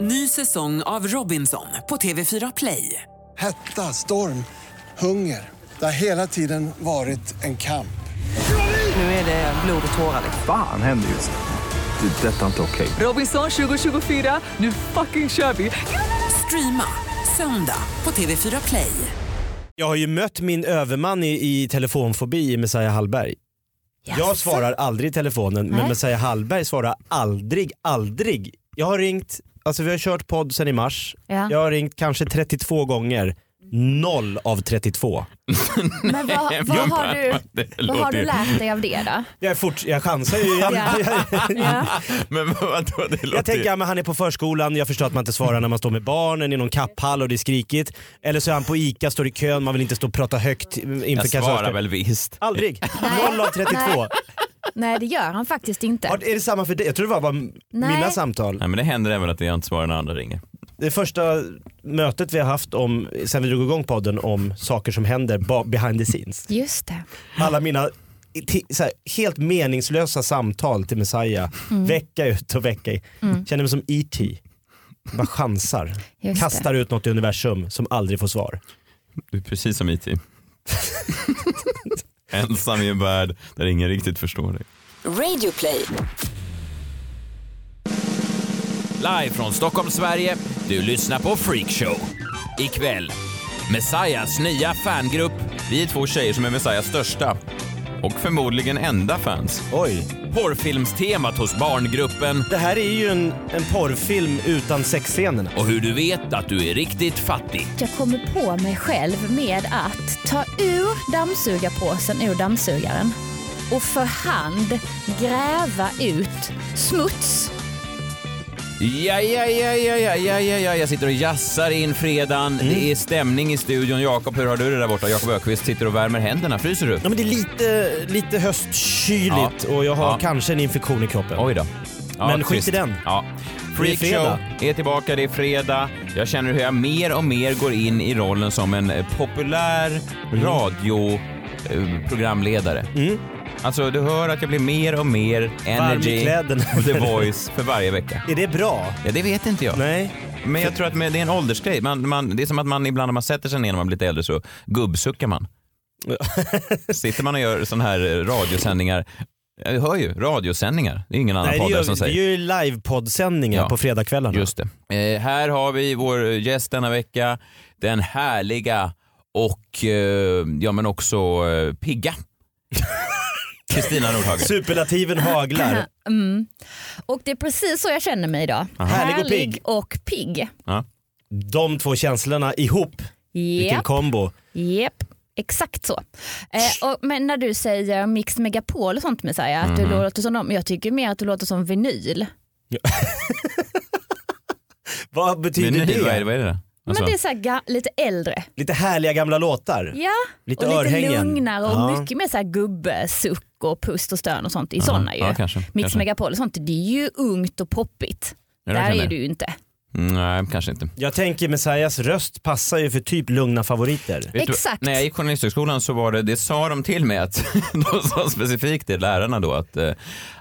Ny säsong av Robinson på TV4 Play. Hetta, storm, hunger. Det har hela tiden varit en kamp. Nu är det blod och tårar. liksom. Fan händer just nu. Det. är Detta är inte okej. Robinson 2024, nu fucking kör vi! Streama söndag på TV4 Play. Jag har ju mött min överman i, i telefonfobi Messiah Hallberg. Jag svarar aldrig i telefonen men Nej. Messiah Hallberg svarar aldrig, aldrig. Jag har ringt, alltså vi har kört podd sen i mars. Ja. Jag har ringt kanske 32 gånger. Noll av 32. Men vad, vad, har, du, vad har du lärt dig av det då? Jag, är fort, jag chansar ju. Jag, Ja. Ja. Men vadå, det låter jag tänker ja, men han är på förskolan, jag förstår att man inte svarar när man står med barnen i någon kapphall och det är skrikigt. Eller så är han på ICA, står i kön, man vill inte stå och prata högt inför Jag svarar kassörskan. väl visst. Aldrig. Noll av 32. Nej. Det gör han faktiskt inte. Har- Är det samma för dig? Jag tror det var bara Nej. mina samtal. Nej men det händer även att jag inte svarar när andra ringer. Det första mötet vi har haft om, sen vi drog igång podden om saker som händer behind the scenes. Just det. Alla mina här, helt meningslösa samtal till Messiah, vecka ut och vecka in. Känner mig som E.T. Bara chansar. Just Kastar ut något i universum som aldrig får svar. Du är precis som IT. Ensam i en värld där ingen riktigt förstår dig. Radioplay. Live från Stockholm, Sverige. Du lyssnar på Freakshow. Ikväll, Messiahs nya fangrupp. Vi är två tjejer som är Messiahs största och förmodligen enda fans. Oj. Porrfilmstemat hos barngruppen Det här är ju en, en porrfilm utan sexscenerna. och hur du vet att du är riktigt fattig. Jag kommer på mig själv med att ta ur dammsugarpåsen ur dammsugaren och för hand gräva ut smuts. Ja, ja, ja, ja, ja, ja, ja, ja. Jag sitter och jassar in fredagen. Det är stämning i studion. Jakob, hur har du det där borta? Jakob Ökvist sitter och värmer händerna. Fryser du? Ja, men det är lite, lite höstkyligt och jag har Ja. kanske en infektion i kroppen. Oj då. Men skit i den. Ja. Freakshow är tillbaka, det är fredag. Jag känner hur jag mer och mer går in i rollen som en populär radioprogramledare. Mm. Alltså du hör att jag blir mer och mer energy kläderna. och the voice för varje vecka. Är det bra? Ja, det vet inte jag. Nej. Men jag tror att med- det är en åldersgrej. Man, man, det är som att man ibland när man sätter sig ner när man blir lite äldre så gubbsuckar man. Sitter man och gör sådana här eh, radiosändningar, jag hör ju, radiosändningar. Det är ingen annan Nej, det podd gör, som säger. gör ju livepoddsändningar Ja. på fredagskvällarna. Just det. Eh, här har vi vår gäst denna vecka, den härliga och eh, ja men också eh, pigga. Kristina Nordhagen. Superlativen haglar. Mm. Och det är precis så jag känner mig idag. Härlig och pigg. och pigg. Ja. De två känslorna ihop, vilken Japp, kombo. japp. Exakt så. Eh, och, men när du säger Mix Megapol och sånt Messiah, att du Mhm. låter som dem, jag tycker mer att du låter som vinyl. Vad betyder Men, det? vad, är det, vad är det? Alltså, Men det är så här lite äldre. Lite härliga gamla låtar. Ja, Lite och lite örhängen. lugnare och Ja. mycket mer så här gubbsuck och pust och stön och sånt i sådana ju. ja, kanske, Mix kanske. Megapol och sånt, det är ju ungt och poppigt. Där är du ju inte. Nej, kanske inte. Jag tänker Messiahs röst passar ju för typ lugna favoriter. Vet du, Exakt. när jag gick journalisthögskolan så var det, det sa de till mig att, de sa specifikt till lärarna då att, eh,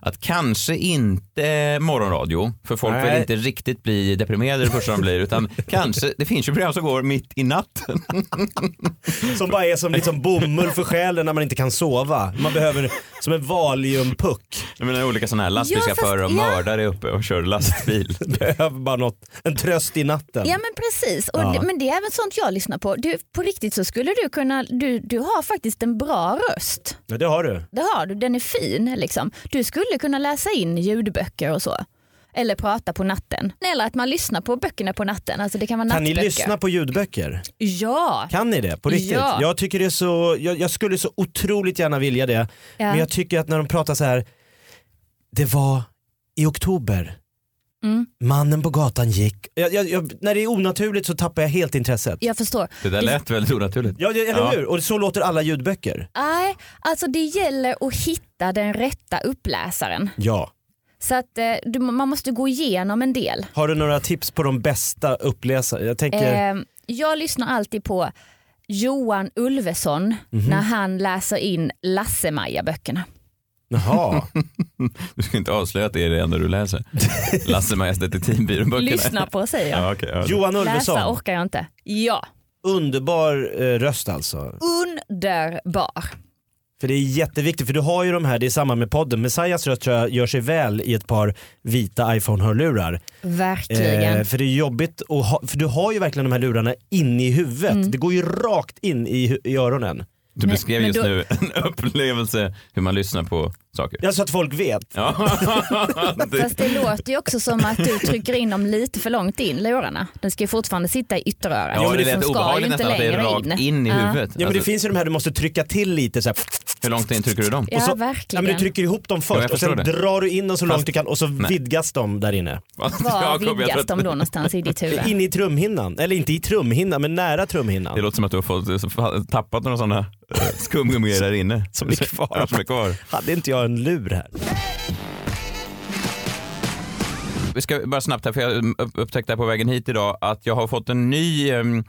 att kanske inte morgonradio, för folk Nej. vill inte riktigt bli deprimerade det första de blir, utan kanske, det finns ju program som går mitt i natten. Som bara är som liksom bomull för själen när man inte kan sova. Man behöver som en valiumpuck. Jag menar olika sådana här lastbilschaufförer och Ja, fast- ja. mördare är uppe och kör lastbil. Behöver bara något, en tröst i natten. Ja men precis, och Ja. men det är även sånt jag lyssnar på. Du, på riktigt så skulle du kunna, du, du har faktiskt en bra röst. Ja, det har du. Det har du, den är fin liksom. Du skulle kunna läsa in ljudböcker och så. Eller prata på natten. Eller att man lyssnar på böckerna på natten. Alltså det kan vara Kan ni lyssna på ljudböcker? Ja. Kan ni det? På riktigt? Ja. Jag, tycker det är så, jag, jag skulle så otroligt gärna vilja det. Ja. Men jag tycker att när de pratar så här. det var i oktober. Mm. Mannen på gatan gick. Jag, jag, jag, när det är onaturligt så tappar jag helt intresset. Jag förstår. Det där lät väldigt onaturligt. Ja, eller Ja. hur? Och så låter alla ljudböcker. Nej, alltså det gäller att hitta den rätta uppläsaren. Ja. Så att eh, du, man måste gå igenom en del. Har du några tips på de bästa uppläsare? Jag tänker, Eh, jag lyssnar alltid på Johan Ulveson Mhm. när han läser in Lasse-Maja-böckerna. Jaha. Du ska inte avslöja att det är det enda du läser. Lasse Majestät Detektivbyrån-böckerna. Lyssna på säger jag. Ja, okej, ja. Johan Läsa Ulveson. orkar jag inte. Ja, Underbar eh, röst alltså. underbar. För det är jätteviktigt, för du har ju de här, det är samma med podden, Messiahs röst tror jag gör sig väl i ett par vita iPhone-hörlurar. Verkligen. Eh, för det är jobbigt, att ha, för du har ju verkligen de här lurarna inne i huvudet. Mm. Det går ju rakt in i, i öronen. Du Men- beskrev men just då- nu en upplevelse hur man lyssnar på saker. Ja, så att folk vet. Ja. det, Fast det låter ju också som att du trycker in dem lite för långt in, lurarna. Den ska ju fortfarande sitta i ytterörat. ja, så det de lät ju obehagligt nästan att det är rakt in i Ja. huvudet. Ja men det Alltså, finns ju de här du måste trycka till lite så här. Hur långt in trycker du dem? Ja, så, verkligen. Ja, men du trycker ihop dem Ja, först och sen det. drar du in dem så Fast- långt du kan och så vidgas de där inne. Var vidgas de då någonstans i ditt huvud? In i trumhinnan, eller inte i trumhinnan men nära trumhinnan. Det låter som att du har fått, tappat några sådana eh, skumgummier där inne. Som är kvar. Ja, som är kvar. Hade inte jag en lur här? Vi ska bara snabbt här, för jag upp- upptäckte på vägen hit idag att jag har fått en ny em,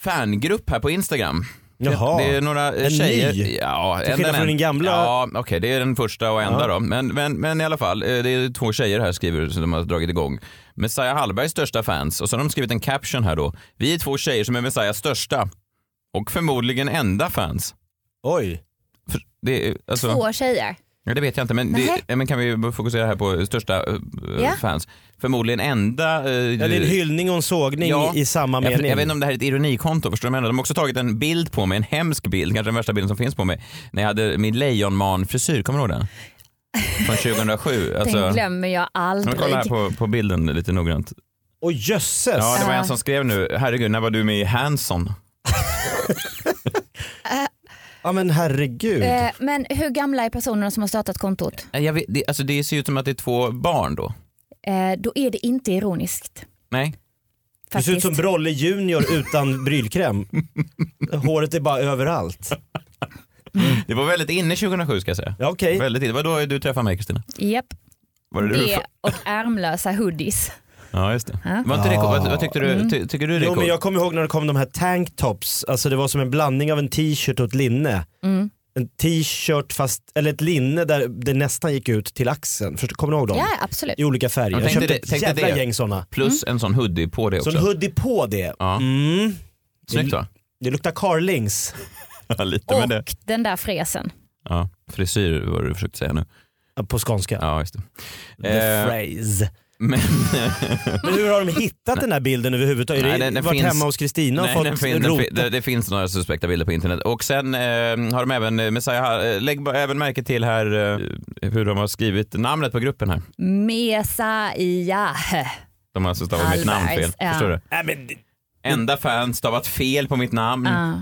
fangrupp här på Instagram. Jaha. Det är några eh, En tjejer. ny? Ja, Till skillnad från din gamla? Ja, okej, det är den första och enda Ja. då. Men, men, men i alla fall, eh, det är två tjejer här skriver som de har dragit igång. Messiah Hallbergs största fans och så har de skrivit en caption här då. Vi är två tjejer som är Messiahs största och förmodligen enda fans. Oj. För det, alltså, Två tjejer. Ja, det vet jag inte, men, det, men kan vi fokusera här på största Ja. fans? Förmodligen enda... eh, Ja, det är en hyllning och en sågning Ja. i, samma jag, mening. jag vet inte om det här är ett ironikonto, förstår du vad jag menar? De har också tagit en bild på mig, en hemsk bild, kanske den värsta bilden som finns på mig, när jag hade min lejonman-frisyr, kommer du ihåg den? Från 2007. Alltså, Den glömmer jag aldrig. kolla här på, på bilden lite noggrant. Och jösses. Ja, det var en som skrev nu, herregud, när var du med i Hanson? Ja men herregud. Eh, Men hur gamla är personerna som har startat kontot? Jag vet, det, alltså, det ser ut som att det är två barn då. Eh, Då är det inte ironiskt. Nej? Du ser ut Faktiskt. som Brolle Junior utan brylkräm. Håret är bara överallt. Det var väldigt inne 2007 ska jag säga. Ja, Okej. Väldigt inne. Det var då du träffade mig Kristina? Japp, Var det, du? det och ärmlösa hoodies. Ja, just det. Ja. Var inte det, vad, vad tyckte du, Mm. ty, tycker du det är Jo men coolt? jag kommer ihåg när det kom de här tanktops, alltså det var som en blandning av en t-shirt och ett linne. Mm. En t-shirt fast, eller ett linne där det nästan gick ut till axeln. Förstår- Kommer du ihåg dem? Ja, absolut. I olika färger. Ja, Jag köpte det- ett jävla det. gäng sådana. Plus en sån hoodie på det Så också. en hoodie på det. Ja. Mm. Snyggt va? Det luktar Carlings Ja, lite med det. Och den där fresen. Ja, frisyr var det du försökte säga nu. på skånska. Ja, just det. The Eh, phrase. Men, Men hur har de hittat den här bilden överhuvudtaget? Är Nej, det varit finns- hemma hos Kristina och nej, fått den, rota? det, det finns några suspekta bilder på internet. Och sen eh, har de även, eh, Messiah, eh, lägg även märke till här eh, hur de har skrivit namnet på gruppen här. Messiah. De har alltså stavat mitt namn fel. Ja. Förstår du? Nej, men, det- Enda fan stavat fel på mitt namn. Ja.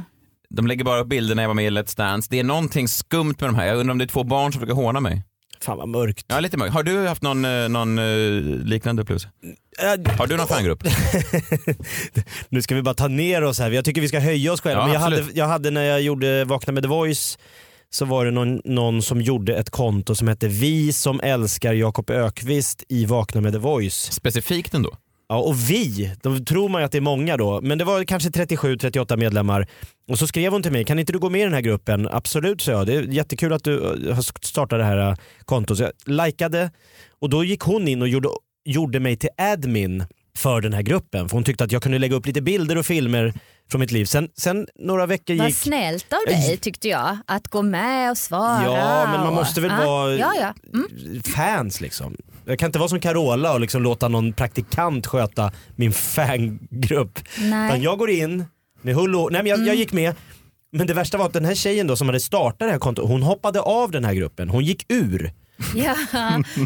De lägger bara upp bilder när jag var med i Let's Dance. Det är någonting skumt med de här. Jag undrar om det är två barn som försöker håna mig. Fan vad mörkt. Ja, lite mörkt. Har du haft någon, eh, någon eh, liknande upplevelse? Äh, Har du någon fangrupp? nu ska vi bara ta ner oss här. Jag tycker vi ska höja oss själva. Ja, Men jag, hade, jag hade när jag gjorde Vakna med The Voice så var det någon, någon som gjorde ett konto som hette Vi som älskar Jakob Ökvist i Vakna med The Voice. Specifikt ändå? Ja, och vi, då tror man ju att det är många då, men det var kanske 37-38 medlemmar. Och så skrev hon till mig, kan inte du gå med i den här gruppen? Absolut, sa jag. Det är jättekul att du eh, har startat det här eh, kontot. Så jag likade och då gick hon in och gjorde, gjorde mig till admin för den här gruppen. För hon tyckte att jag kunde lägga upp lite bilder och filmer från mitt liv. Sen, sen några veckor Vad gick... snällt av dig tyckte jag. Att gå med och svara. Ja, men man och- måste väl ja. vara Ja, ja. Mm. fans liksom. Jag kan inte vara som Carola och liksom låta någon praktikant sköta min fangrupp. Nej. Jag går in med hull och, nej men jag, Mm. jag gick med. Men det värsta var att den här tjejen då som hade startat det här kontot, hon hoppade av den här gruppen. Hon gick ur Ja,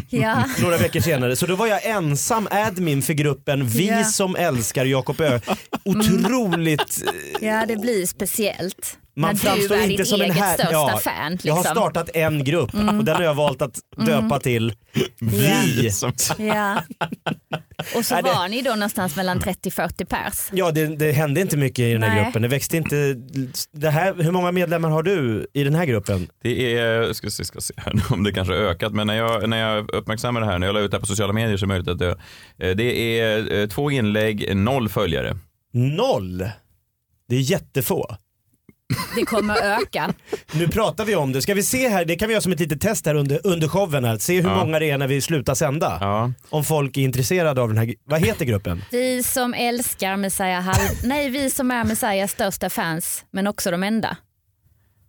ja. några veckor senare. Så då var jag ensam admin för gruppen Vi Ja. som älskar Jakob Ö. Otroligt, ja, det blir speciellt. Man när du framstår är inte ditt som en här... största ja, fan. Liksom. Jag har startat en grupp och den har jag valt att döpa till Vi. Ja. Och så var ni då någonstans mellan 30-40 pers. Ja det, det hände inte mycket i den här Nej. gruppen. Det växte inte. Det här, hur många medlemmar har du i den här gruppen? det är, ska se, ska se här om det kanske har ökat, men när jag, när jag uppmärksammar det här, när jag la ut det här på sociala medier så är det möjligt att det, eh, det är eh, två inlägg, noll följare. Noll. Det är jättefå. Det kommer att öka. Nu pratar vi om det. Ska vi se här, det kan vi göra som ett litet test här under, under showen här. Se hur Ja. många det är när vi slutar sända. Ja. Om folk är intresserade av den här, vad heter gruppen? Vi som älskar Messiah Halv... Nej, vi som är Messiahs största fans, men också de enda.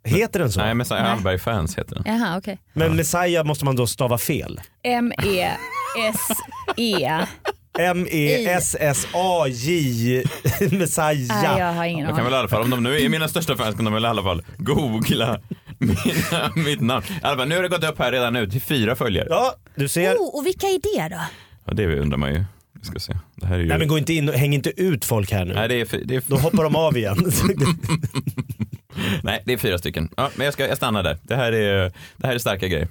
Heter den så? Nej, Messiah Nej. Hallberg-fans heter den. Jaha, okej. Men Messiah måste man då stava fel. E M-E-S-E. M-E-S-S-A-J Messiah. Nej, jag har ingen Jag kan väl aning. i alla fall, om de nu är mina största fans kan de väl i alla fall googla mina, mitt namn. I alla fall, nu har det gått upp här redan nu till fyra följare. Ja, du ser. Oh, och vilka är det då? Ja, det undrar man ju. Vi ska se. Det här är ju... Nej men gå inte in och häng inte ut folk här nu. Nej, det är, för, det är, Då hoppar de av igen. nej, det är fyra stycken. Ja, men jag, ska, jag stannar där. Det här är, det här är starka grejer.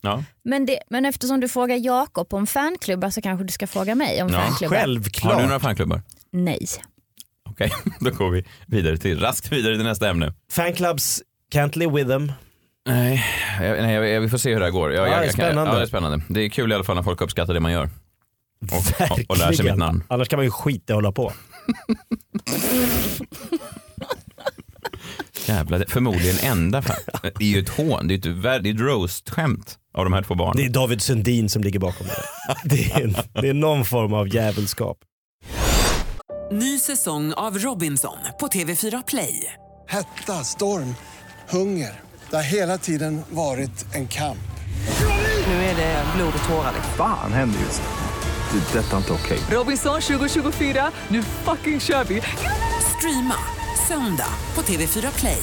Ja. Men, det, men eftersom du frågar Jakob om fanklubbar så kanske du ska fråga mig om Ja, fanklubbar. Har du Självklart. några fanklubbar? Nej. Okej, då går vi vidare till, raskt vidare till nästa ämne. Fanclubs can't live with them. Nej, jag, nej jag, vi får se hur det här går. Jag, Ja, jag, det är spännande. ja, det är spännande. Det är kul i alla fall när folk uppskattar det man gör. Och, och, och lär sig mitt namn. Annars kan man ju skita och hålla på. Jävlar, det är förmodligen enda. Det är ju ett hån, det är ju ett, vär- det är ett roast-skämt av de här två barnen. Det är David Sundin som ligger bakom det. Det är, en, det är någon form av djävulskap. Ny säsong av Robinson på TV4 Play. Hetta, storm, hunger. Det har hela tiden varit en kamp. Nu är det blod och tårar. Fan händer just det. Det är detta inte okej. Robinson 2024, nu fucking kör vi! Streama söndag på TV4 Play.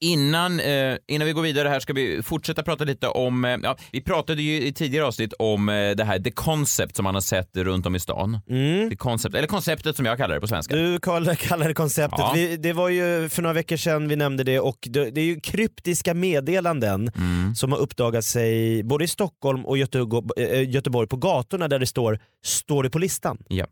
Innan, eh, innan vi går vidare här ska vi fortsätta prata lite om, eh, ja, vi pratade ju i tidigare avsnitt om eh, det här The Concept som man har sett runt om i stan. The Concept, eller konceptet som jag kallar det på svenska. Du kallar, kallar det konceptet. Ja. Vi, det var ju för några veckor sedan vi nämnde det och det, det är ju kryptiska meddelanden Mm. som har uppdagat sig både i Stockholm och Göteborg, äh, Göteborg på gatorna där det står “Står det på listan?” Ja.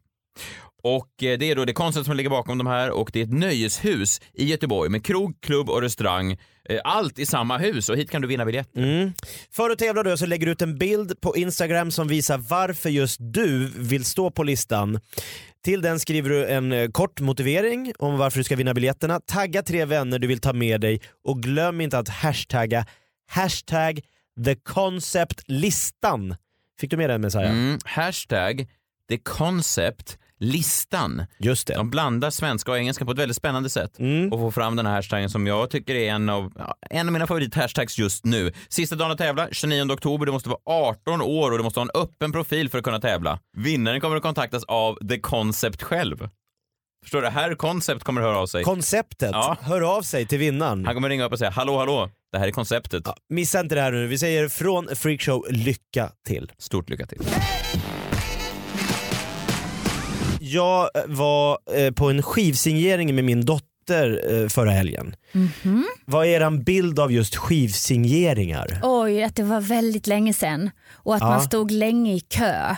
Och eh, det är då det Concept som ligger bakom de här och det är ett nöjeshus i Göteborg med krog, klubb och restaurang. Eh, Allt i samma hus och hit kan du vinna biljetter. Mm. För att tävla då så lägger du ut en bild på Instagram som visar varför just du vill stå på listan. Till den skriver du en eh, kort motivering om varför du ska vinna biljetterna. Tagga tre vänner du vill ta med dig och glöm inte att hashtagga hashtag the concept listan. Fick du med den Messiah? Mm. Hashtag The Concept listan. Just det. De blandar svenska och engelska på ett väldigt spännande sätt Mm. och får fram den här hashtaggen som jag tycker är en av, ja, en av mina favorithashtags just nu. Sista dagen att tävla, 29 oktober. Du måste vara 18 år och du måste ha en öppen profil för att kunna tävla. Vinnaren kommer att kontaktas av The Concept själv. Förstår du? Här Concept kommer att höra av sig. Konceptet, Ja. hör av sig till vinnaren. Han kommer ringa upp och säga hallå hallå, det här är konceptet. Ja, missa inte det här nu. Vi säger från Freakshow, lycka till. Stort lycka till. Jag eh, var eh, på en skivsignering med min dotter eh, förra helgen. Vad är eran bild av just skivsigneringar? Oj, att det var väldigt länge sedan och att Ja. man stod länge i kö.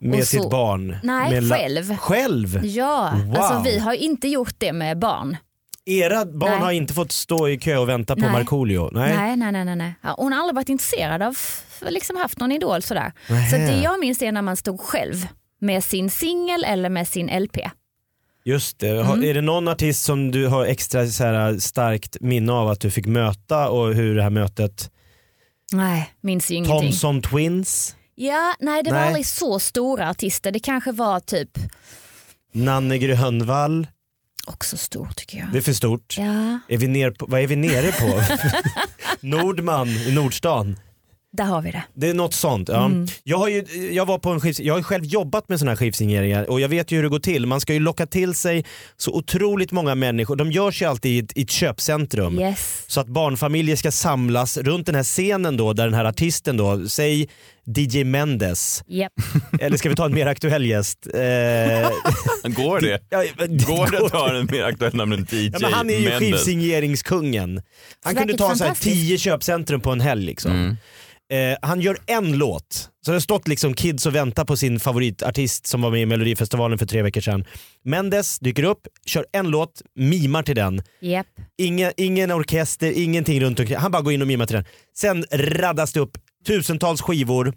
Med sitt barn? Nej, själv. Själv? Ja, Wow. alltså vi har inte gjort det med barn. Era barn Nej. har inte fått stå i kö och vänta på. Markoolio? Nej. Nej, nej, nej. nej, nej. Ja, hon har aldrig varit intresserad av, liksom haft någon idol sådär. Nähä. Så det jag minns är när man stod själv med sin singel eller med sin LP. Just det. Mm. Är det någon artist som du har extra så här, starkt minne av att du fick möta och hur det här mötet... Nej, minns ju ingenting. Thomson Twins, Ja, nej det var Nej. aldrig så stora artister. Det kanske var typ Nanne Grönvall. också stor tycker jag. Det är för stort. Ja, Är vi ner på, vad är vi nere på? Nordman i Nordstan. Där har vi det. Det är något sånt. Ja. Mm. Jag, har ju, jag, var på en skiv, jag har själv jobbat med såna här skivsigneringar och jag vet ju hur det går till. Man ska ju locka till sig så otroligt många människor. De görs ju alltid i ett, i ett köpcentrum. Yes. Så att barnfamiljer ska samlas runt den här scenen då där den här artisten då, säg DJ Mendes. Japp. Eller ska vi ta en mer aktuell gäst? Eh, Går det? ja, Går det att ta en mer aktuell namn än DJ Ja, men han är ju Mendes? skivsigneringskungen. Han kunde Verkar ta så här tio köpcentrum på en helg. Liksom. Mm. Eh, han gör en låt. Så det har stått liksom kids och väntar på sin favoritartist som var med i Melodifestivalen för tre veckor sedan. Mendes dyker upp, kör en låt, mimar till den. Japp. Inga, ingen orkester, ingenting runt omkring. Han bara går in och mimar till den. Sen raddas det upp tusentals skivor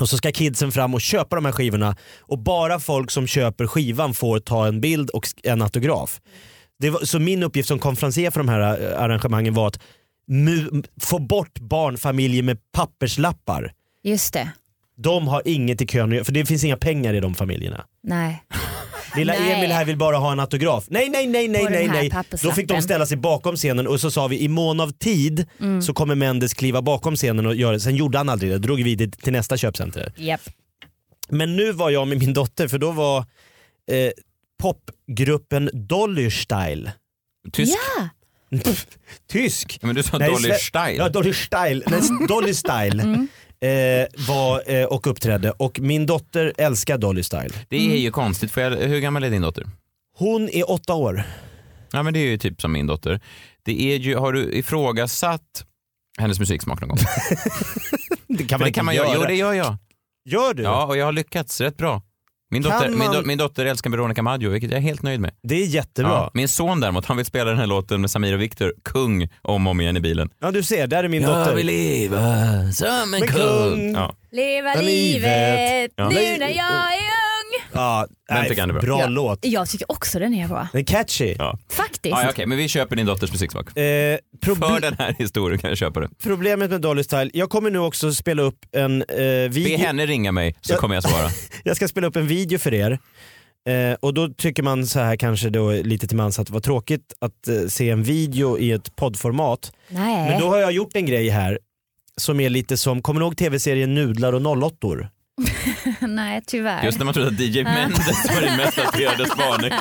och så ska kidsen fram och köpa de här skivorna och bara folk som köper skivan får ta en bild och en autograf. Det var, så min uppgift som konferencier för de här eh, arrangemangen var att få bort barnfamiljer med papperslappar. Just det. De har inget i kön för det finns inga pengar i de familjerna. Nej. Lilla Nej. Emil här vill bara ha en autograf. Nej, nej, nej, nej, nej, nej. Då fick de ställa sig bakom scenen och så sa vi i mån av tid Mm. så kommer Mendes kliva bakom scenen och göra det. Sen gjorde han aldrig det, drog vi det till nästa köpcenter. Japp. Men nu var jag med min dotter för då var eh, popgruppen Dolly Style. Tysk? Ja. Tysk? Ja, Men du sa Nej, Dolly Style. Ja, Dolly Style. Nej, Dolly Style. Mm. Eh, var eh, och uppträdde och min dotter älskar Dolly Style. Det är ju konstigt. Får jag, hur gammal är din dotter? Hon är åtta år. Ja men det är ju typ som min dotter. Det är ju, har du ifrågasatt hennes musiksmak någon gång? Det kan För man det kan man göra. göra. Jo det gör jag. Gör du? Ja och jag har lyckats rätt bra. Min dotter, min, man- do, min dotter älskar Veronica Maggio vilket jag är helt nöjd med. Det är jättebra. Ja, min son däremot han vill spela den här låten med Samir och Viktor, Kung, om och om igen i bilen. Ja du ser, där är min dotter. leva som en Men kung. Ja. Leva livet. livet Ja. nu när jag är. Ja, Den nej, han är bra. bra Ja. låt. Jag tycker också den är bra. Den är catchy. Ja. Faktiskt. Ja, ja, okej, men vi köper din dotters musiksmak. Eh, För den här historien kan jag köpa det. Problemet med Dolly Style, jag kommer nu också spela upp en eh, Be video. henne ringa mig så Ja. kommer jag svara. Jag ska spela upp en video för er. Eh, och då tycker man så här kanske då lite till mans att det var tråkigt att eh, se en video i ett poddformat. Nej. Men då har jag gjort en grej här som är lite som, kommer ni ihåg tv-serien Nudlar och 08 Nej tyvärr. Just när man trodde att DJ Mendes var din mest daterade spaning.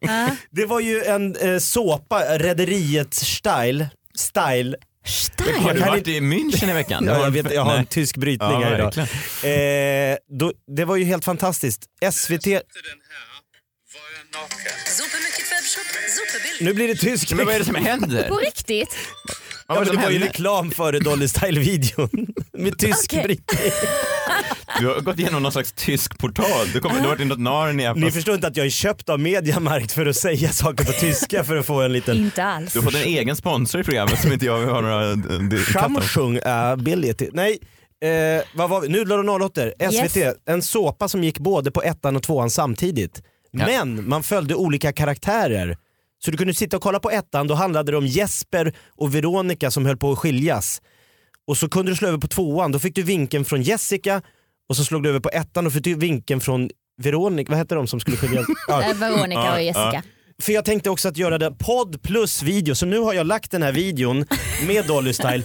Det var ju en eh, såpa, Rederiet style, style Style. Har du varit i München i veckan? Ja, jag, vet, jag har en tysk brytning Ja, här idag. Eh, då, det var ju helt fantastiskt. SVT, nu blir det tysk. Men vad är det som händer? På riktigt? Ja, det var ju reklam före Dolly Style-videon. Med tysk brytning. Du har gått igenom någon slags tysk portal. Du, kommer, du har varit i något Narnia. Ni fast förstår inte att jag är köpt av Mediamarkt för att säga saker på tyska för att få en liten Inte alls. Du har fått en egen sponsor i programmet som inte jag har några... Det, Samsung ability. Nej, eh, vad var vi? Nudlar och 08 SVT, Yes. en såpa som gick både på ettan och tvåan samtidigt. Ja. Men man följde olika karaktärer. Så du kunde sitta och kolla på ettan, då handlade det om Jesper och Veronica som höll på att skiljas. Och så kunde du slå över på tvåan, då fick du vinkeln från Jessica och så slog du över på ettan och fick vinkeln från Veronica, vad hette de som skulle skiljas? Ja. Eh, Veronica och Jessica. För jag tänkte också att göra det podd plus video, så nu har jag lagt den här videon med Dolly Style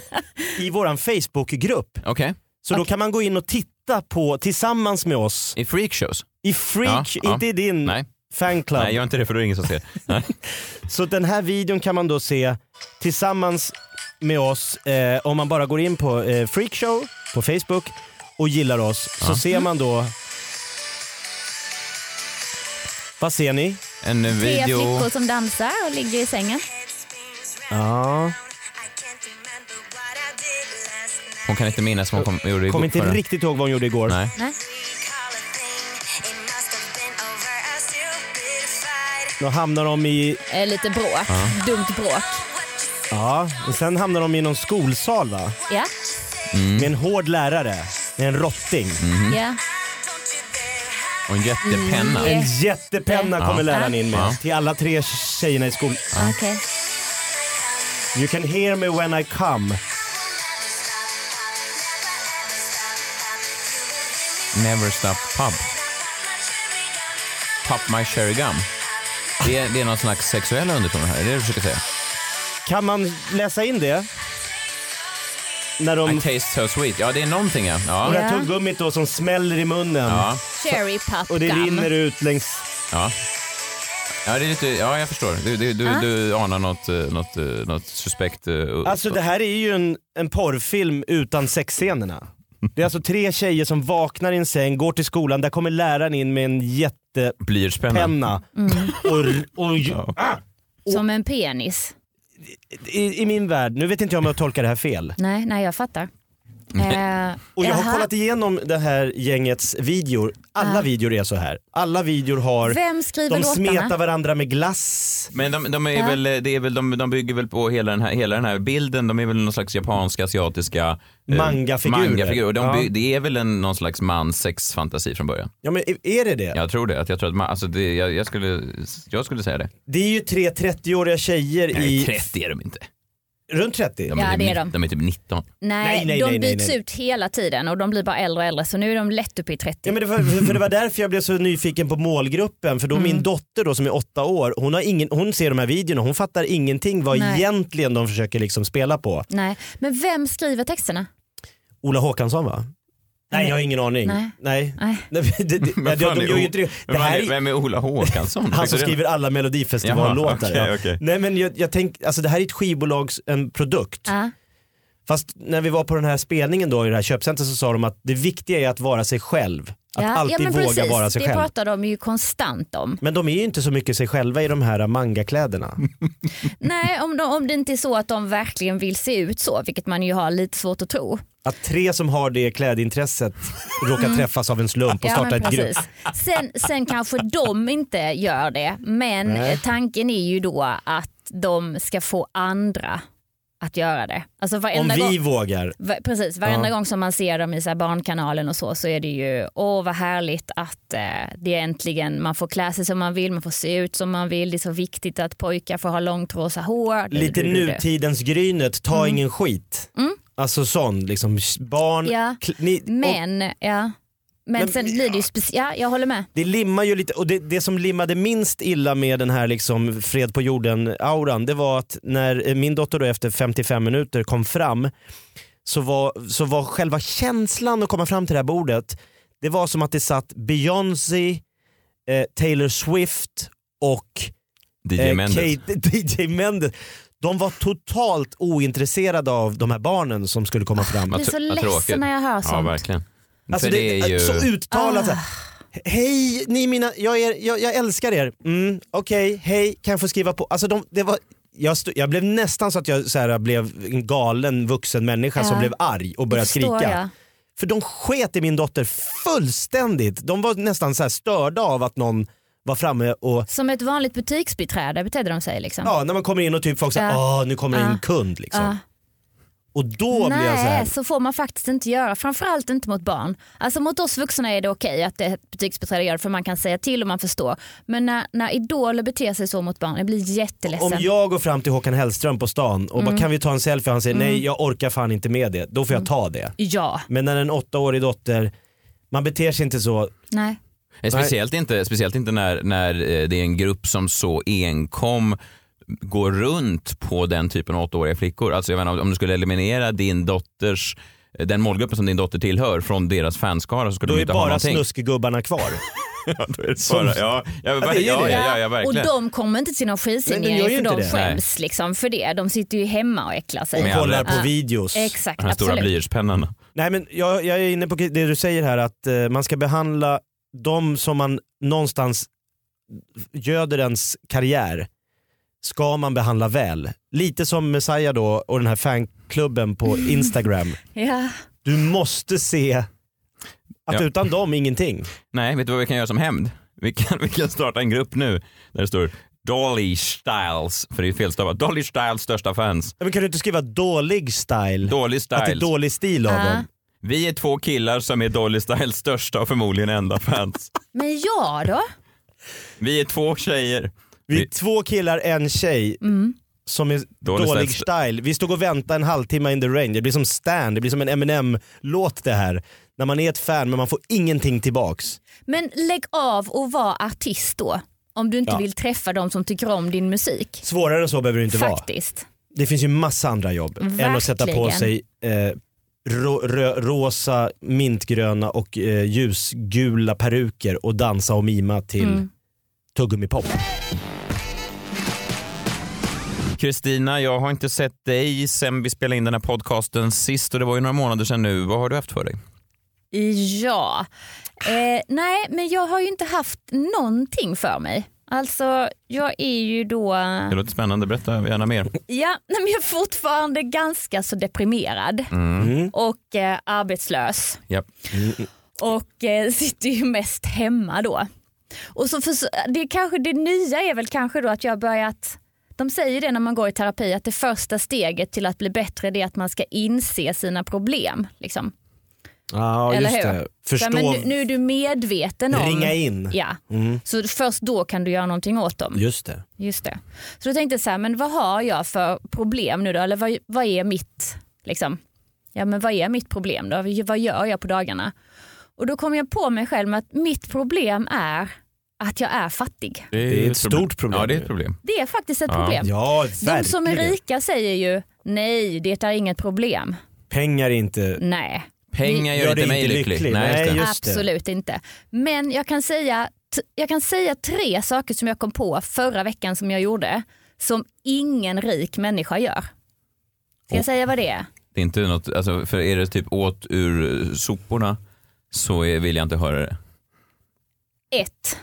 i våran Facebookgrupp. Okej. Så då kan man gå in och titta på tillsammans med oss I freakshows? i Freak, Ja, ja. inte i din Nej. fanclub. Nej, gör inte det för då är det ingen som ser. Nej. Så den här videon kan man då se tillsammans med oss eh, om man bara går in på eh, Freakshow på Facebook och gillar oss så ser man då vad ser ni? En Tre video... flickor som dansar och ligger i sängen. Ja, Hon kan inte minnas vad hon kom, gjorde igår. kommer inte riktigt ihåg vad hon gjorde igår. Nej. Nej. Då hamnar de i, Eh, lite bråk. Dumt bråk. ja, och sen hamnar de i någon skolsal va? Ja. Mm. Med en hård lärare, med en rotting. ja. Och en jättepenna. Mm. En jättepenna kommer läraren in med Ja. till alla tre tjejerna i skolan. Okej. You can hear me when I come. Never stop pub. Pop my cherry gum. Det är, det är någon slags sexuella undertoner här, är det det du försöker säga? Kan man läsa in det? När de... I taste so sweet. Ja, det är någonting ja. Och Ja. det här tuggummit då som smäller i munnen. Ja. Cherry puff Och det gum. rinner ut längs... Ja. Ja, det är lite, ja, jag förstår. Du, du, du, Ah. du anar något, eh, något, eh, något suspekt. eh, Alltså det här är ju en, en porrfilm utan sexscenerna. Det är alltså tre tjejer som vaknar i en säng, går till skolan, där kommer läraren in med en jättepenna Blyertspenna. och, och, ah! Som en penis i, i min värld, nu vet inte jag om jag tolkar det här fel. Nej, nej jag fattar. Eh, Och jag har kollat igenom det här gängets videor. Alla Ah. videor är så här. Alla videor har, Vem skriver de låtarna? smetar varandra med glass. Men de, de, är Ja. väl, det är väl, de, de bygger väl på hela den, här, hela den här bilden. De är väl någon slags japanska, asiatiska eh, Mangafigurer. mangafigurer. De Ja. Det är väl en, någon slags mans sexfantasi från början. Ja men är- är det det? Jag tror det. Att jag, tror att man, alltså det jag, jag, skulle, jag skulle säga det. Det är ju tre 30-åriga tjejer Nej, i... 30 är de inte. Runt 30? De Ja, det är de. De är typ 19. Nej, Nej, nej, de nej, nej, byts nej. ut hela tiden och de blir bara äldre och äldre så nu är de lätt uppe i 30. Ja, men det var, för det var därför jag blev så nyfiken på målgruppen. För då Mm. min dotter då, som är åtta år, hon, har ingen, hon ser de här videorna hon fattar ingenting vad Nej. egentligen de försöker liksom spela på. Nej. Men vem skriver texterna? Ola Håkansson va? Nej jag har ingen aning. Nej. Nej. Nej. Nej, det, det, Vem de, fan de är det. Här vem Ola Håkansson? han som skriver alla melodifestivallåtar. Okej, ja. okej. Nej men jag, jag tänk, alltså det här är ett skivbolags en produkt. Ja. Fast när vi var på den här spelningen då i det här köpcentret så sa de att det viktiga är att vara sig själv. Att Ja, alltid ja, våga precis. vara sig det själv. pratar de ju konstant om. Men de är ju inte så mycket sig själva i de här mangakläderna. Nej, om, de, om det inte är så att de verkligen vill se ut så, vilket man ju har lite svårt att tro. Att tre som har det klädintresset råkar träffas av en slump och Mm. Ja, starta ett grupp. Sen, sen kanske de inte gör det, men Nej. tanken är ju då att de ska få andra att göra det. Alltså Om vi gång, vågar. va- precis, varenda Ja. gång som man ser dem i så barnkanalen och så, så är det ju åh vad härligt att eh, det är äntligen, man får klä sig som man vill, man får se ut som man vill, det är så viktigt att pojkar får ha långt rosa hår. Lite Du, du, du, nutidens Grynet, ta ingen skit. Mm. Alltså sån, liksom barn. Ja, ni, och Men, ja. Men, Men- sen blir det ju speciellt, ja jag håller med. det limmar ju lite, och det, det som limmade minst illa med den här liksom fred på jorden-auran det var att när eh, min dotter då efter 55 minuter kom fram så var, så var själva känslan att komma fram till det här bordet det var som att det satt Beyoncé, eh, Taylor Swift och DJ eh, Mendes. Kate, DJ Mendes. De var totalt ointresserade av de här barnen som skulle komma fram. Jag blir så ledsen när jag hör Ja, sånt. verkligen. Alltså det, det är ju... Så uttalat. Ah. Hej, ni mina, jag, är, jag, jag älskar er. Mm, Okej, hej, kan jag få skriva på? Alltså de, det var, jag, stod, jag blev nästan så att jag så här, blev en galen vuxen människa som Ja. blev arg och började skrika. jag. För de sket i min dotter fullständigt. De var nästan så här störda av att någon var framme och Som ett vanligt butiksbiträde betedde de sig liksom. ja, när man kommer in och typ folk säger Ja. åh nu kommer in en Ja. kund liksom. Ja. Och då blir jag så här, Nej, så får man faktiskt inte göra. Framförallt inte mot barn. Alltså mot oss vuxna är det okej att det ett butiksbiträde gör det för man kan säga till och man förstår. Men när, när idoler beter sig så mot barn, jag blir jätteledsen. Om jag går fram till Håkan Hellström på stan och Mm. bara kan vi ta en selfie och han säger nej jag orkar fan inte med det. Då får jag ta det. Ja, Men när en åttaårig dotter, man beter sig inte så. nej. Speciellt inte, speciellt inte när, när eh, det är en grupp som så enkom går runt på den typen av åttaåriga flickor. Alltså jag menar, om du skulle eliminera din dotters eh, den målgruppen som din dotter tillhör från deras fanskara så skulle Då de är inte ha bara någonting. snuskgubbarna kvar. Ja, då är det Som- bara, ja, ja, det är ju ja, det. ja, ja, ja, och verkligen. de kommer inte till någon de skidsignering ju för de det. skäms liksom för det. De sitter ju hemma och äcklar sig. Och kollar på Ja. videos. Exakt, Den här stora absolut. blyertspennan. Nej men jag, jag är inne på det du säger här att eh, man ska behandla de som man någonstans göder ens karriär ska man behandla väl. Lite som Messiah då och den här fanklubben på Instagram. Ja. Du måste se att Ja. utan dem ingenting. Nej, vet du vad vi kan göra som hämnd? Vi kan, vi kan starta en grupp nu där det står Dolly Styles, för det är felstavat. Dolly Styles största fans. Men kan du inte skriva dålig style? Dolly Att det är dålig stil av Ja. dem. Vi är två killar som är Dolly Styles största och förmodligen enda fans. Men ja då? Vi är två tjejer. Vi är två killar, en tjej Mm. som är Dålig dålig style. style. Vi stod och väntade en halvtimme in the rain. Det blir som Stan, det blir som en Eminem-låt det här. När man är ett fan men man får ingenting tillbaks. Men lägg av och var artist då. Om du inte Ja. vill träffa de som tycker om din musik. Svårare än så behöver det inte vara. Faktiskt. Det finns ju massa andra jobb än att sätta på Verkligen. sig eh, ro, rö, rosa, mintgröna och eh, ljusgula peruker och dansa och mima till Mm. tuggummipop. Kristina, jag har inte sett dig sen vi spelade in den här podcasten sist och det var ju några månader sedan nu. Vad har du haft för dig? Ja, eh, nej men jag har ju inte haft någonting för mig. Alltså jag är ju då, Det låter spännande, berätta gärna mer. ja, nej, men jag är fortfarande ganska så deprimerad Mm. och eh, arbetslös. Ja. och eh, sitter ju mest hemma då. Och så för, det, kanske, det nya är väl kanske då att jag har börjat de säger det när man går i terapi att det första steget till att bli bättre är att man ska inse sina problem. Liksom. Ja Eller just hur? det. Förstå, men nu, nu är du medveten om... ringa in. Ja, Mm, så först då kan du göra någonting åt dem. just det. Just det. Så då tänkte jag så här, men vad har jag för problem nu då? Eller vad, vad är mitt, liksom, ja men vad är mitt problem då? Vad gör jag på dagarna? Och då kom jag på mig själv med att mitt problem är att jag är fattig. Det är ett stort problem. Ja, det är ett problem. Det är faktiskt ett Ja. problem. Ja. De som är rika säger ju nej, det är inget problem. Pengar är inte... Nej, Pengar gör, Gör inte mig inte lycklig. lycklig. Nej, Nej, just just det. absolut inte. Men jag kan, säga, jag kan säga tre saker som jag kom på förra veckan som jag gjorde som ingen rik människa gör. Ska jag säga vad det är? det är inte något, alltså, för är det typ åt ur soporna så är, vill jag inte höra det. Ett.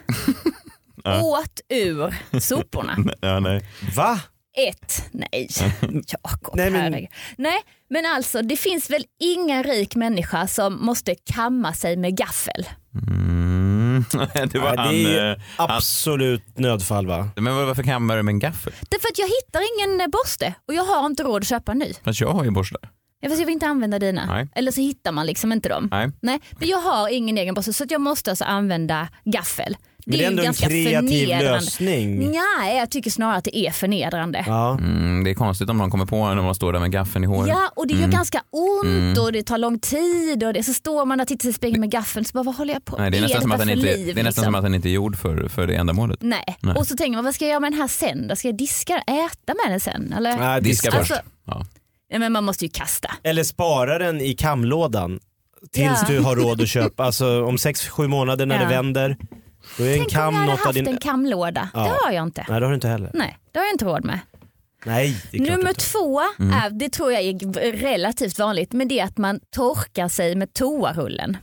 Åt ur soporna. Ja, nej. Va? Ett. Nej, Jakob. Nej, men- herregud. Nej, men alltså det finns väl ingen rik människa som måste kamma sig med gaffel. Mm. det var Ja, han, det är eh, han. absolut nödfall va? Men varför kammar du med en gaffel? Därför att jag hittar ingen borste och jag har inte råd att köpa en ny. Fast jag har ju borstar. Ja, fast jag vill inte använda dina. Nej. Eller så hittar man liksom inte dem. Nej. Nej, men jag har ingen egen borste så att jag måste alltså använda gaffel. Men det är ju ändå en ganska kreativ förnedrande. lösning. Nej, jag tycker snarare att det är förnedrande. Ja. Mm, det är konstigt om någon kommer på en när man står där med gaffeln i håret. Ja, och det gör Mm. ganska ont och det tar lång tid och det, så står man och tittar sig i spegeln med gaffeln så bara vad håller jag på Nej, det är nästan, som att, detta den för inte, liv, det är nästan liksom? som att den inte är gjord för, för det ändamålet. Nej. Nej. och så tänker man vad ska jag göra med den här sen då? Ska jag diska äta med den sen? Eller? Nej, Diska diska. först. Alltså- Ja. Men man måste ju kasta. Eller spara den i kamlådan tills Ja. du har råd att köpa. Alltså om 6-7 månader när Ja. det vänder. Då är en Tänk om jag kam hade haft din... en kamlåda. Ja. Det har jag inte. Nej det har du inte heller. Nej, det har jag inte råd med. Nej det är Nummer två, Mm. är, det tror jag är relativt vanligt, men det är att man torkar sig med toarullen.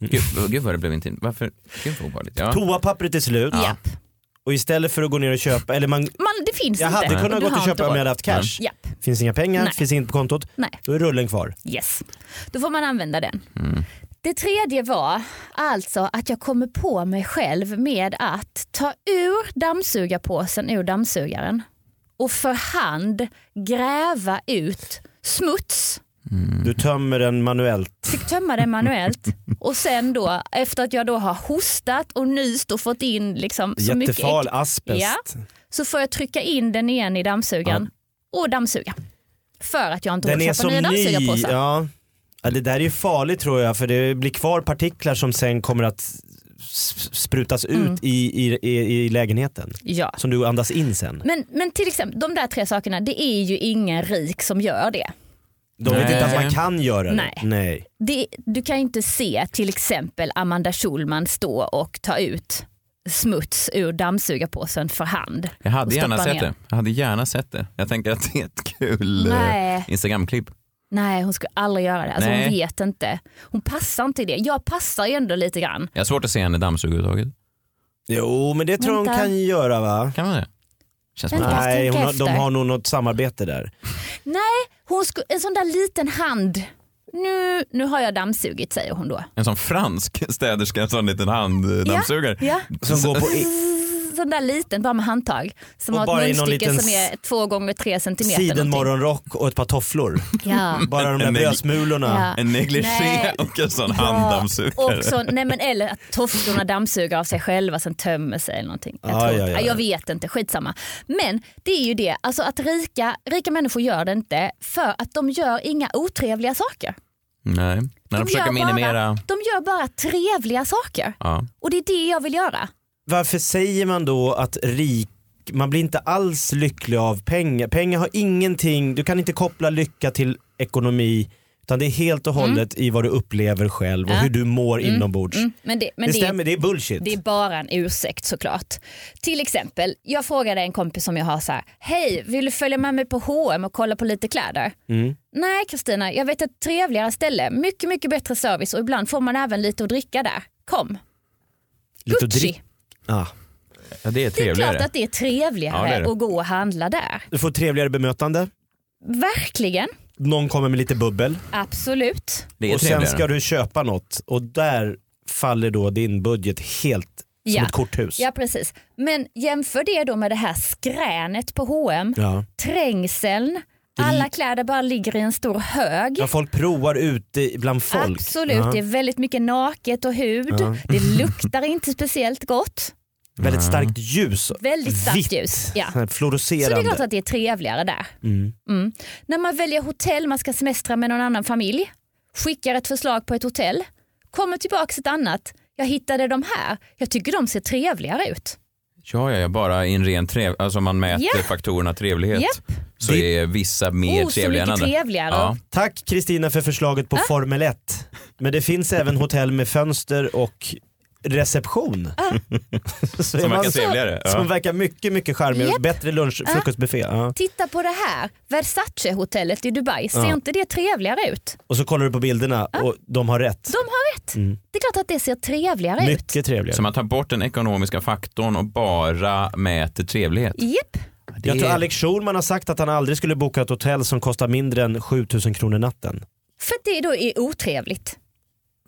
Gud, gud vad det blev intimt. Varför? Gud vad obehagligt. Ja. Toapappret är slut Japp. Och istället för att gå ner och köpa, eller man, Man, det finns jag inte. hade kunnat gå och köpa om jag hade haft cash. Japp. Finns inga pengar, Nej. finns inget på kontot. Nej. Då är rullen kvar. Yes. Då får man använda den. Det tredje var alltså att jag kommer på mig själv med att ta ur dammsugarpåsen ur dammsugaren och för hand gräva ut smuts. Du tömmer den manuellt. Fick tömma den manuellt och sen då efter att jag då har hostat och nyst och fått in liksom så mycket Jättefarlig ägg, asbest. Ja. så får jag trycka in den igen i dammsugaren och dammsuga. För att jag inte har Den att köpa nya ny. dammsugarpåsar. Ja. Ja, det där är ju farligt tror jag för det blir kvar partiklar som sen kommer att sprutas ut Mm. i, i, i, i lägenheten. Ja. Som du andas in sen. Men, men till exempel de där tre sakerna, det är ju ingen rik som gör det. De vet Nej. inte att man kan göra det. Nej. Nej. det du kan ju inte se till exempel Amanda Schulman stå och ta ut smuts ur dammsugarpåsen för hand. Jag hade gärna sett ner. det. Jag hade gärna sett det. Jag tänker att det är ett kul eh, Nej. Instagramklipp. Nej, hon skulle aldrig göra det. Alltså, Nej. hon vet inte. Hon passar inte i det. Jag passar ju ändå lite grann. Jag har svårt att se henne dammsuga överhuvudtaget. Jo men det tror jag hon kan göra va? Kan man det? Känns att... Nej, hon har, de har nog något samarbete där. Nej, hon en sån där liten hand. Nu, nu har jag dammsugit säger hon då. En sån fransk städerska, en sån liten handdammsugare. Ja. Som går på i, Sån där liten, bara med handtag. Som Och har ett munstycke som är två gånger tre centimeter. sidenmorgonrock och ett par tofflor. Ja. Bara de där En- brödsmulorna. Ja. En negligé och en sån Ja, handdammsugare. och så, nej men eller att tofflorna dammsuger av sig själva sen tömmer sig eller någonting. Jag, Ja, tror, ja, ja. jag vet inte, skitsamma. Men det är ju det, alltså att rika, rika människor gör det inte för att de gör inga otrevliga saker. Nej, när de, försöker gör minimera... bara, de gör bara trevliga saker. Ja. Och det är det jag vill göra. Varför säger man då att rik, man blir inte alls lycklig av pengar. Pengar har ingenting, du kan inte koppla lycka till ekonomi. Utan det är helt och hållet i vad du upplever själv och Mm. Ja. hur du mår inombords. Mm, men det, men det, det, stämmer, det är bullshit. det är bara en ursäkt såklart. Till exempel, jag frågade en kompis som jag har så här, hej vill du följa med mig på H&M och kolla på lite kläder? Mm. Nej Kristina, jag vet ett trevligare ställe, mycket mycket bättre service och ibland får man även lite att dricka där. Kom. Lite att Gucci. Ah. Ja, det är Det är trevligare. klart att det är trevligare Ja, det är det. att gå och handla där. Du får trevligare bemötande, Verkligen, någon kommer med lite bubbel absolut. Det är och sen trevligare. ska du köpa något och där faller då din budget helt som Ja. ett korthus. Ja precis. Men jämför det då med det här skränet på H&M, Ja. trängseln, alla kläder bara ligger i en stor hög. Ja, folk provar ute bland folk. Absolut, Ja. det är väldigt mycket naket och hud. Ja. Det luktar inte speciellt gott. Väldigt starkt ljus. Väldigt starkt Vitt. ljus. Ja. Här Så det är Fluorescerande. klart att det är trevligare där. Mm. Mm. När man väljer hotell, man ska semestra med någon annan familj, skickar ett förslag på ett hotell, kommer tillbaka ett annat. Jag hittade de här, jag tycker de ser trevligare ut. Ja, ja, ja, bara i en ren trev... Alltså om man mäter Ja. faktorerna trevlighet Japp. så Det- är vissa mer Oh, trevliga än andra. trevligare. Ja. Tack Kristina för förslaget på Formel 1. Men det finns även hotell med fönster och reception. Så Som verkar man- trevligare. Som Ja. verkar mycket, mycket charmigare. Japp. Bättre lunch, frukostbuffé. Ja. Titta på det här, Versace-hotellet i Dubai, ser Ja. inte det trevligare ut? Och så kollar du på bilderna och de har rätt. De har rätt. Mm. Det är klart att det ser trevligare ut. Mycket trevligare. Så man tar bort den ekonomiska faktorn och bara mäter trevlighet. Japp. Jag tror Alex Schulman har sagt att han aldrig skulle boka ett hotell som kostar mindre än 7000 kronor natten. För det då är otrevligt.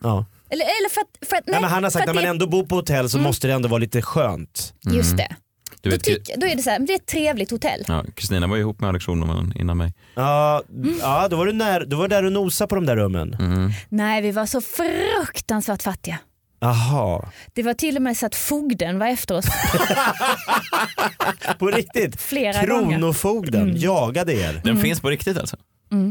Ja. Eller, eller för att, för att, Nej, men han har sagt för att när man ändå bor på hotell så måste det ändå vara lite skönt. det, Just det. Du Då, vet, tyck, då är det så här, det är ett trevligt hotell. ja, Kristina var ju ihop med Alex Schulman innan mig. Ja, ja då, var du när, då var du där och nosa på de där rummen. Mm. Nej, vi var så fruktansvärt fattiga. Aha. Det var till och med så att fogden var efter oss På riktigt? flera gånger. Kronofogden Mm. jagade er. Den finns på riktigt alltså?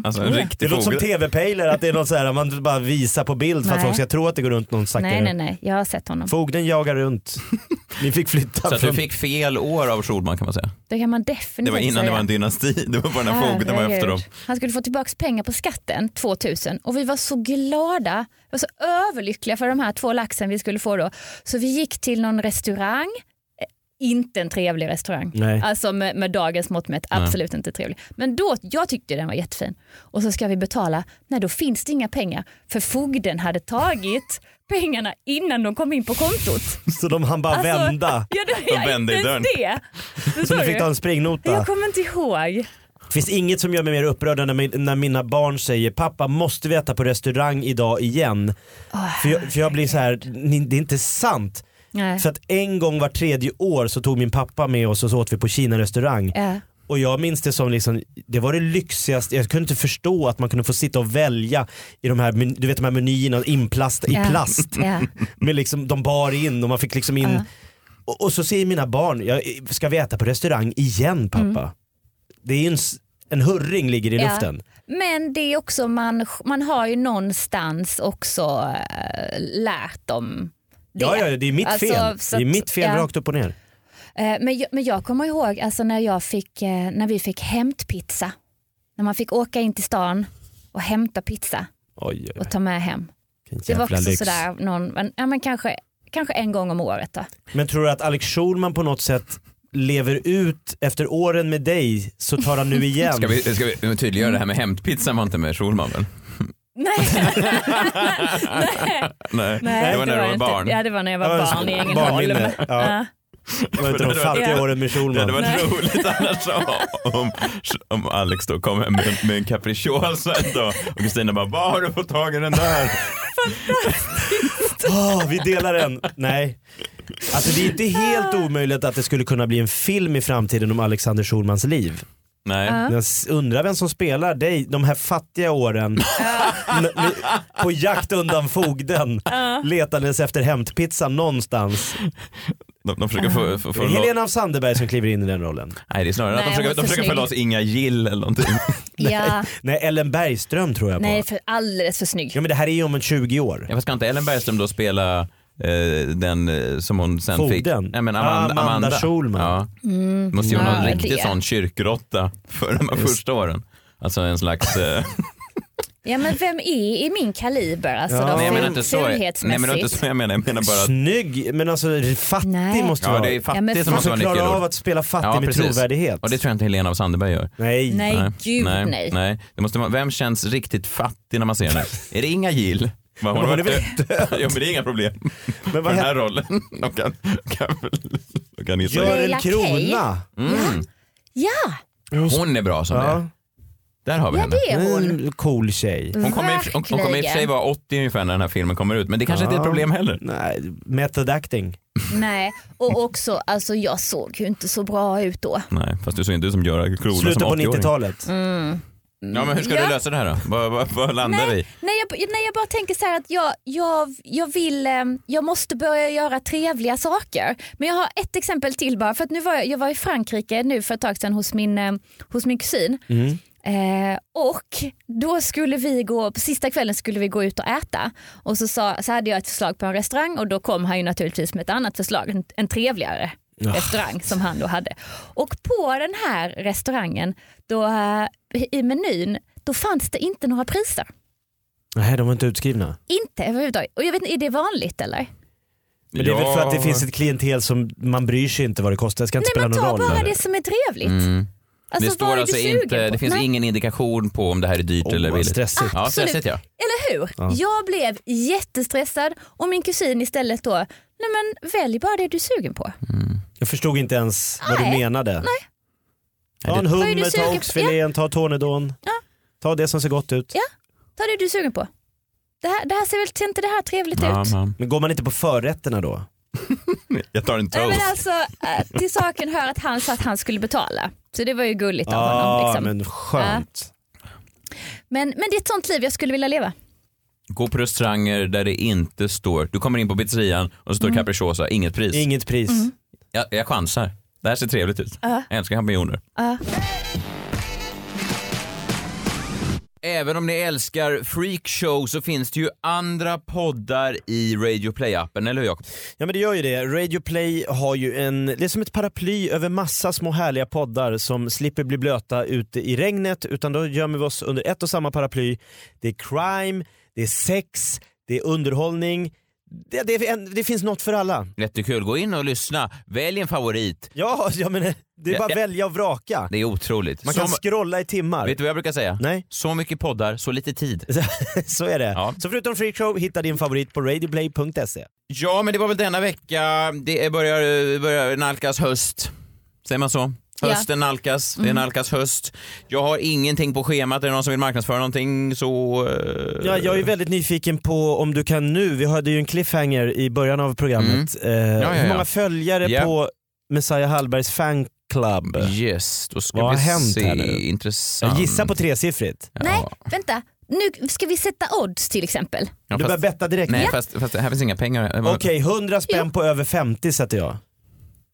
Alltså en Ja. Det riktig låter som tv-pejler, att det är något så här, man bara visar på bild för att folk ska tro att det går runt någon stackare. Nej, nej, nej, jag har sett honom. Fogden jagar runt. Ni fick flytta Så att från... du fick fel år av Schulman kan man säga. Det kan man definitivt Det var innan säga. det var en dynasti. Det var bara när fogden var efter dem. Han skulle få tillbaka pengar på skatten, 2000 och vi var så glada, vi var så överlyckliga för de här två laxen vi skulle få då. Så vi gick till någon restaurang, inte en trevlig restaurang. Nej. Alltså med, med dagens mått mätt, absolut inte trevlig. Men då, jag tyckte den var jättefin. Och så ska vi betala, nej då finns det inga pengar för fogden hade tagit pengarna innan de kom in på kontot. Så de hann bara Alltså, vända. Ja, det De var vände i inte dörren. det. Så Förstår du fick ta en springnota. Jag kommer inte ihåg. Det finns inget som gör mig mer upprörd än när, min, när mina barn säger pappa måste vi äta på restaurang idag igen. för, jag, för jag blir så här, "Ni- det är inte sant. Nej. För att en gång var tredje år så tog min pappa med oss och så åt vi på Kina restaurang. Ja. Och jag minns det som liksom, det var det lyxigaste, jag kunde inte förstå att man kunde få sitta och välja i de här, du vet, de här menyerna inplast, i Ja. plast. Ja. Med liksom, de bar in och man fick liksom in Ja. och, och så säger mina barn, jag, ska vi äta på restaurang igen pappa? Det är ju en, en hurring ligger i Mm. Ja. luften. Men det är också, man, man har ju någonstans också äh, lärt dem det. Ja, ja, det är mitt Alltså, fel. så Det är att- mitt fel ja. rakt upp och ner. Eh, Men jag, men jag kommer ihåg alltså när, jag fick, eh, när vi fick hämtpizza. När man fick åka in till stan och hämta pizza Oj, oj, och ta med hem. Det var också lyx. sådär, någon, men- ja, men kanske, kanske en gång om året. Då. Men tror du att Alex Schulman på något sätt lever ut efter åren med dig så tar han nu igen? Ska vi, ska vi tydliggöra det här med hämtpizzan var inte med Schulman väl? Nej, Nej, nej, det var när du var inte. barn. Ja det var när jag var Ja, barn i Ängelholm. barnminne. Ja. Det var inte de fattiga åren med Det hade Schulman. varit roligt annars om, om Alex då kom hem med, med en capricciosa och Kristina bara, var har du fått tag i den där? Åh, vi delar en. Nej. Alltså det är inte helt omöjligt att det skulle kunna bli en film i framtiden om Alexander Schulmans liv. Nej. Jag s- undrar vem som spelar dig de här fattiga åren med- på jakt undan fogden letandes efter hämtpizza någonstans. De, de försöker få, få, få Helena af Sandeberg som kliver in i den rollen. Nej det är snarare att de Nej, försöker, de försöker få snygg. loss Inga Gill eller någonting. Ja. Nej, Ellen Bergström tror jag på. Nej, för alldeles för snygg. Ja men det här är ju om en 20 år. Ja, fast ska inte Ellen Bergström då spela den eh, som hon sen fick? Fogden? Nej, men Amanda, Ah, Amanda Schulman. Ja. Måste ju vara Ja, någon riktig sån kyrkråtta för de här första åren. Alltså en slags, eh, Ja men vem är i min kaliber alltså Ja. då, Nej jag menar inte så. Nej men inte så jag menar. Jag menar bara att Snygg, men alltså fattig Nej. måste ja, vara. det är fattig Ja, som måste vara Som klarar av att spela fattig Ja, med precis. trovärdighet. Och det tror jag inte Helena av Sandberg gör. Nej. Nej, gud nej. nej. Det måste vara, vem känns riktigt fattig när man ser henne? är det Inga Gill? Hon, hon är väl död? Ja men det är inga problem Men vad den här rollen. De kan, kan, väl- de kan. Görel Leila Kay. Krona. Mm. Ja, Hon är bra som det Ja. är. Där har vi ja henne. det är hon. En cool tjej. Hon kommer, i- hon, hon kommer i och för sig vara 80 ungefär när den här filmen kommer ut men det kanske inte är ett Ja. problem heller. Nej, method acting. Nej, och också alltså jag såg ju inte så bra ut då. Nej fast du såg inte ut som Göran Krona som Slutet på 80-åring. 90-talet. Ja men hur ska Ja. du lösa det här då? Vad, vad, vad landar vi i? Nej jag, nej, jag bara tänker så här att jag, jag, jag vill, eh, jag måste börja göra trevliga saker. Men jag har ett exempel till bara. För att nu var jag, jag var i Frankrike nu för ett tag sedan hos min, eh, hos min kusin. Mm. Eh, och då skulle vi gå, på sista kvällen skulle vi gå ut och äta. Och så, sa, så hade jag ett förslag på en restaurang och då kom han ju naturligtvis med ett annat förslag, en, en trevligare restaurang som han då hade. Och på den här restaurangen, då, eh, i menyn, då fanns det inte några priser. Nej, de var inte utskrivna. Inte överhuvudtaget. Och jag vet inte, är det vanligt eller? Men det är väl för att det Ja. finns ett klientel som man bryr sig inte vad det kostar. Det ska inte Nej spela men någon ta roll. bara eller? det som är trevligt. Mm. Alltså, det står alltså inte, på? det finns Nej, ingen indikation på om det här är dyrt Åh, eller billigt. stressigt. Ja, Absolut. stressigt ja. Eller hur? Jag blev jättestressad och min kusin istället då, nej men välj bara det du är sugen på. Jag förstod inte ens vad du Nej. menade. Nej. Ta en hummer, ta oxfilén, ta tornedon. Ja. Ta det som ser gott ut. Ja. Ta det du är sugen på. Det här, det här ser väl ser inte det här trevligt Ja, ut? ja. Men går man inte på förrätterna då? Jag tar en Nej, toast. men alltså, eh, till saken hör att han sa att han skulle betala. Så det var ju gulligt av Ja, honom. Liksom. men... skönt. Men, men det är ett sånt liv jag skulle vilja leva. Gå på restauranger där det inte står, du kommer in på pizzerian och så står Mm. capricciosa, inget pris. Inget pris. Jag, jag chansar. Det här ser trevligt ut. Ja. Jag älskar champinjoner. Ja. Även om ni älskar freakshow så finns det ju andra poddar i Radio Play-appen, eller hur Jakob? Ja men det gör ju det. Radio Play har ju en, det är som ett paraply över massa små härliga poddar som slipper bli blöta ute i regnet utan då gömmer vi oss under ett och samma paraply. Det är crime, det är sex, det är underhållning. Det, det, det finns något för alla. Jättekul, gå in och lyssna. Välj en favorit. Ja, jag menar, det är Ja, bara ja. att välja och vraka. Det är otroligt. Man kan Så- scrolla i timmar. Vet du vad jag brukar säga? Nej, Så mycket poddar, så lite tid. så är det. Ja. Så förutom Freakshow, hitta din favorit på radioplay.se. Ja, men det var väl denna vecka. Det börjar, börjar nalkas höst. Säger man så? Ja. Hösten nalkas, det nalkas höst. Jag har ingenting på schemat, är det någon som vill marknadsföra någonting så... eh, Ja, jag är väldigt nyfiken på om du kan nu, vi hade ju en cliffhanger i början av programmet. Eh, Mm. ja, hur ja. många följare Ja. på Messiah Hallbergs fanclub? Yes, då ska Vad vi har hänt se. här nu? Intressant. Jag gissar på tresiffrigt. Ja. Nej, vänta. Nu ska vi sätta odds till exempel. Ja, du börjar betta direkt. Nej, fast, fast här finns inga pengar. Okej, 100 spänn på över 50 sätter jag.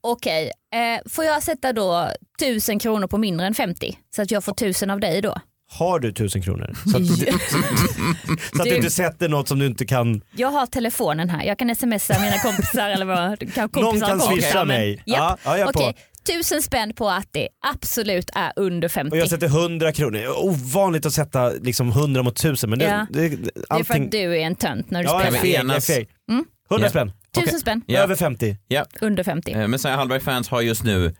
Okej, eh, får jag sätta då tusen kronor på mindre än 50? Så att jag får tusen av dig då? Har du 1000 kronor? Så att, så att du Du- inte sätter något som du inte kan... Jag har telefonen här, jag kan smsa mina kompisar eller vad kan kompisar Någon kan swisha mig. Ja, ja, jag är på. Okej, tusen spänn på att det absolut är under 50. Och jag sätter 100 kronor. Ovanligt att sätta liksom 100 mot 1000 men det, Ja. det, Det är för allting... att du är en tönt när du Ja, spelar. jag är enas? feg. Mm. 100 Ja. spänn. Tusen Okej. spänn, Ja. Över 50. Ja. under 50. Eh, Messiah Hallberg-fans har just nu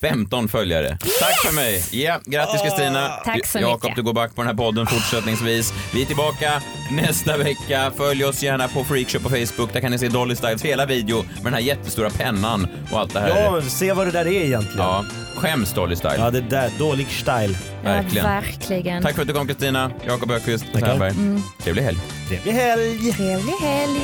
15 följare. Tack för mig. Ja, grattis Kristina. Tack så Jakob, mycket. du går back på den här podden fortsättningsvis. Vi är tillbaka nästa vecka. Följ oss gärna på Freakshow på Facebook. Där kan ni se Dolly Styles hela video med den här jättestora pennan och allt det här. Ja, se vad det där är egentligen. Ja, skäms Dolly Style. Ja, det där, dålig style. verkligen. Ja, verkligen. Tack för att du kom Kristina. Jakob Öqvist, Tackar. Hallberg. Trevlig helg. Trevlig helg! Trevlig helg.